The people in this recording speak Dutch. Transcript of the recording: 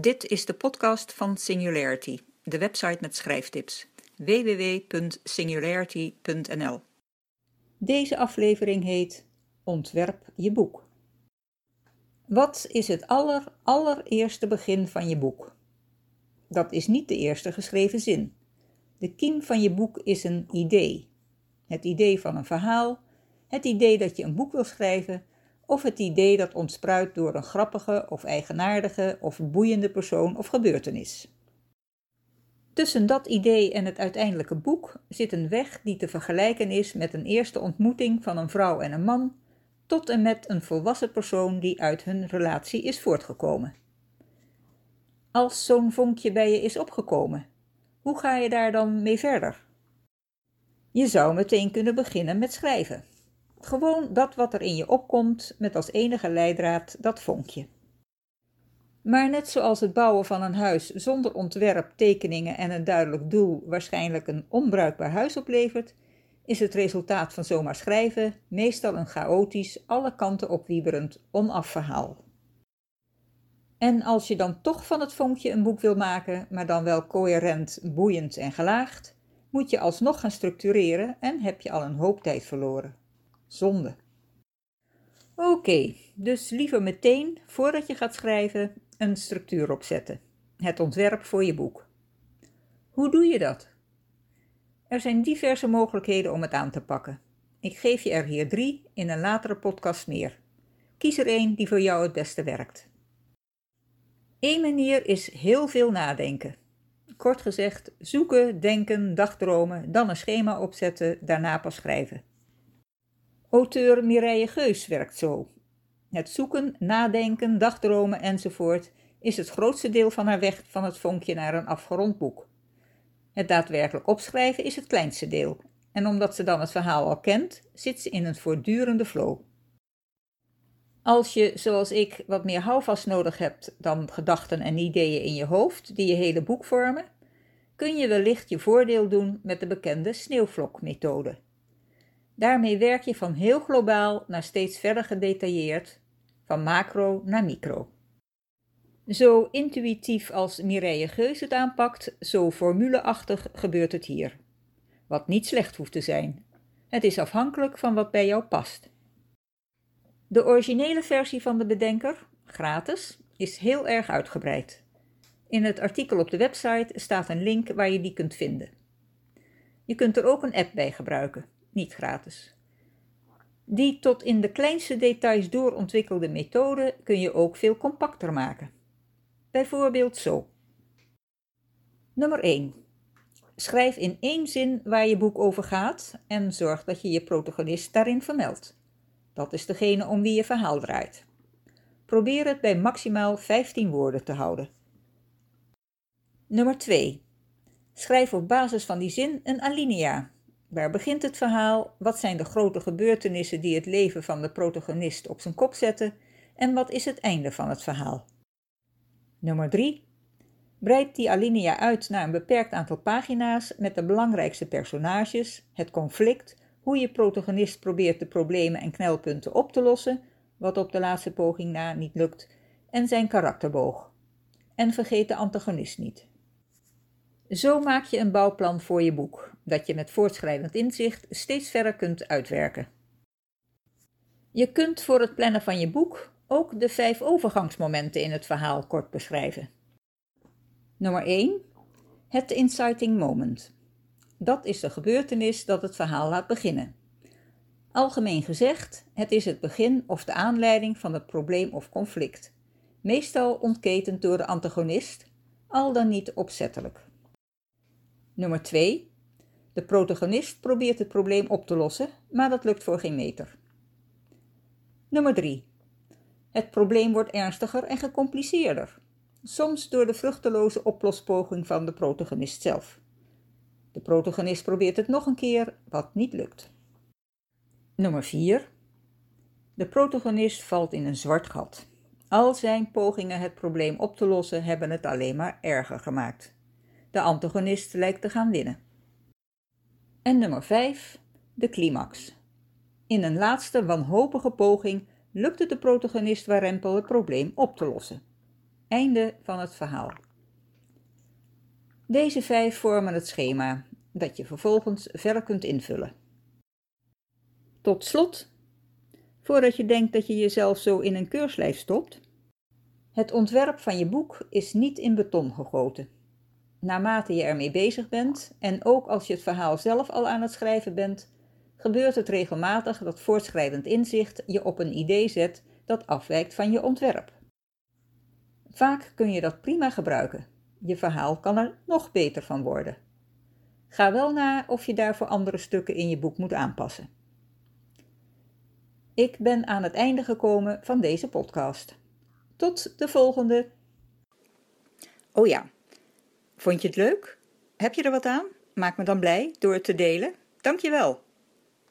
Dit is de podcast van Singularity, de website met schrijftips. www.singularity.nl Deze aflevering heet Ontwerp je boek. Wat is het aller, allereerste begin van je boek? Dat is niet de eerste geschreven zin. De kiem van je boek is een idee. Het idee van een verhaal, het idee dat je een boek wil schrijven of het idee dat ontspruit door een grappige of eigenaardige of boeiende persoon of gebeurtenis. Tussen dat idee en het uiteindelijke boek zit een weg die te vergelijken is met een eerste ontmoeting van een vrouw en een man, tot en met een volwassen persoon die uit hun relatie is voortgekomen. Als zo'n vonkje bij je is opgekomen, hoe ga je daar dan mee verder? Je zou meteen kunnen beginnen met schrijven. Gewoon dat wat er in je opkomt, met als enige leidraad dat vonkje. Maar net zoals het bouwen van een huis zonder ontwerp, tekeningen en een duidelijk doel waarschijnlijk een onbruikbaar huis oplevert, is het resultaat van zomaar schrijven meestal een chaotisch, alle kanten opwieberend onafverhaal. En als je dan toch van het vonkje een boek wil maken, maar dan wel coherent, boeiend en gelaagd, moet je alsnog gaan structureren en heb je al een hoop tijd verloren. Zonde. Oké, dus liever meteen, voordat je gaat schrijven, een structuur opzetten. Het ontwerp voor je boek. Hoe doe je dat? Er zijn diverse mogelijkheden om het aan te pakken. Ik geef je er hier drie in een latere podcast meer. Kies er één die voor jou het beste werkt. Eén manier is heel veel nadenken. Kort gezegd, zoeken, denken, dagdromen, dan een schema opzetten, daarna pas schrijven. Auteur Mireille Geus werkt zo. Het zoeken, nadenken, dagdromen enzovoort is het grootste deel van haar weg van het vonkje naar een afgerond boek. Het daadwerkelijk opschrijven is het kleinste deel, en omdat ze dan het verhaal al kent, zit ze in een voortdurende flow. Als je, zoals ik, wat meer houvast nodig hebt dan gedachten en ideeën in je hoofd die je hele boek vormen, kun je wellicht je voordeel doen met de bekende sneeuwvlokmethode. Daarmee werk je van heel globaal naar steeds verder gedetailleerd, van macro naar micro. Zo intuïtief als Mireille Geus het aanpakt, zo formuleachtig gebeurt het hier. Wat niet slecht hoeft te zijn. Het is afhankelijk van wat bij jou past. De originele versie van de bedenker, gratis, is heel erg uitgebreid. In het artikel op de website staat een link waar je die kunt vinden. Je kunt er ook een app bij gebruiken niet gratis. Die tot in de kleinste details doorontwikkelde methode kun je ook veel compacter maken. Bijvoorbeeld zo. Nummer 1. Schrijf in één zin waar je boek over gaat en zorg dat je je protagonist daarin vermeldt. Dat is degene om wie je verhaal draait. Probeer het bij maximaal 15 woorden te houden. Nummer 2. Schrijf op basis van die zin een alinea, Waar begint het verhaal? Wat zijn de grote gebeurtenissen die het leven van de protagonist op zijn kop zetten? En wat is het einde van het verhaal? Nummer 3. Breid die alinea uit naar een beperkt aantal pagina's met de belangrijkste personages, het conflict, hoe je protagonist probeert de problemen en knelpunten op te lossen, wat op de laatste poging na niet lukt, en zijn karakterboog. En vergeet de antagonist niet. Zo maak je een bouwplan voor je boek, dat je met voortschrijdend inzicht steeds verder kunt uitwerken. Je kunt voor het plannen van je boek ook de vijf overgangsmomenten in het verhaal kort beschrijven. Nummer 1. Het inciting moment. Dat is de gebeurtenis dat het verhaal laat beginnen. Algemeen gezegd, het is het begin of de aanleiding van het probleem of conflict, meestal ontketend door de antagonist, al dan niet opzettelijk. Nummer 2. De protagonist probeert het probleem op te lossen, maar dat lukt voor geen meter. Nummer 3. Het probleem wordt ernstiger en gecompliceerder, soms door de vruchteloze oplospoging van de protagonist zelf. De protagonist probeert het nog een keer, wat niet lukt. Nummer 4. De protagonist valt in een zwart gat. Al zijn pogingen het probleem op te lossen hebben het alleen maar erger gemaakt. De antagonist lijkt te gaan winnen. En nummer 5, de climax. In een laatste wanhopige poging lukt het de protagonist Warempel het probleem op te lossen. Einde van het verhaal. Deze vijf vormen het schema dat je vervolgens verder kunt invullen. Tot slot, voordat je denkt dat je jezelf zo in een keurslijf stopt, het ontwerp van je boek is niet in beton gegoten. Naarmate je ermee bezig bent en ook als je het verhaal zelf al aan het schrijven bent, gebeurt het regelmatig dat voortschrijdend inzicht je op een idee zet dat afwijkt van je ontwerp. Vaak kun je dat prima gebruiken. Je verhaal kan er nog beter van worden. Ga wel na of je daarvoor andere stukken in je boek moet aanpassen. Ik ben aan het einde gekomen van deze podcast. Tot de volgende. Oh ja, vond je het leuk? Heb je er wat aan? Maak me dan blij door het te delen. Dankjewel.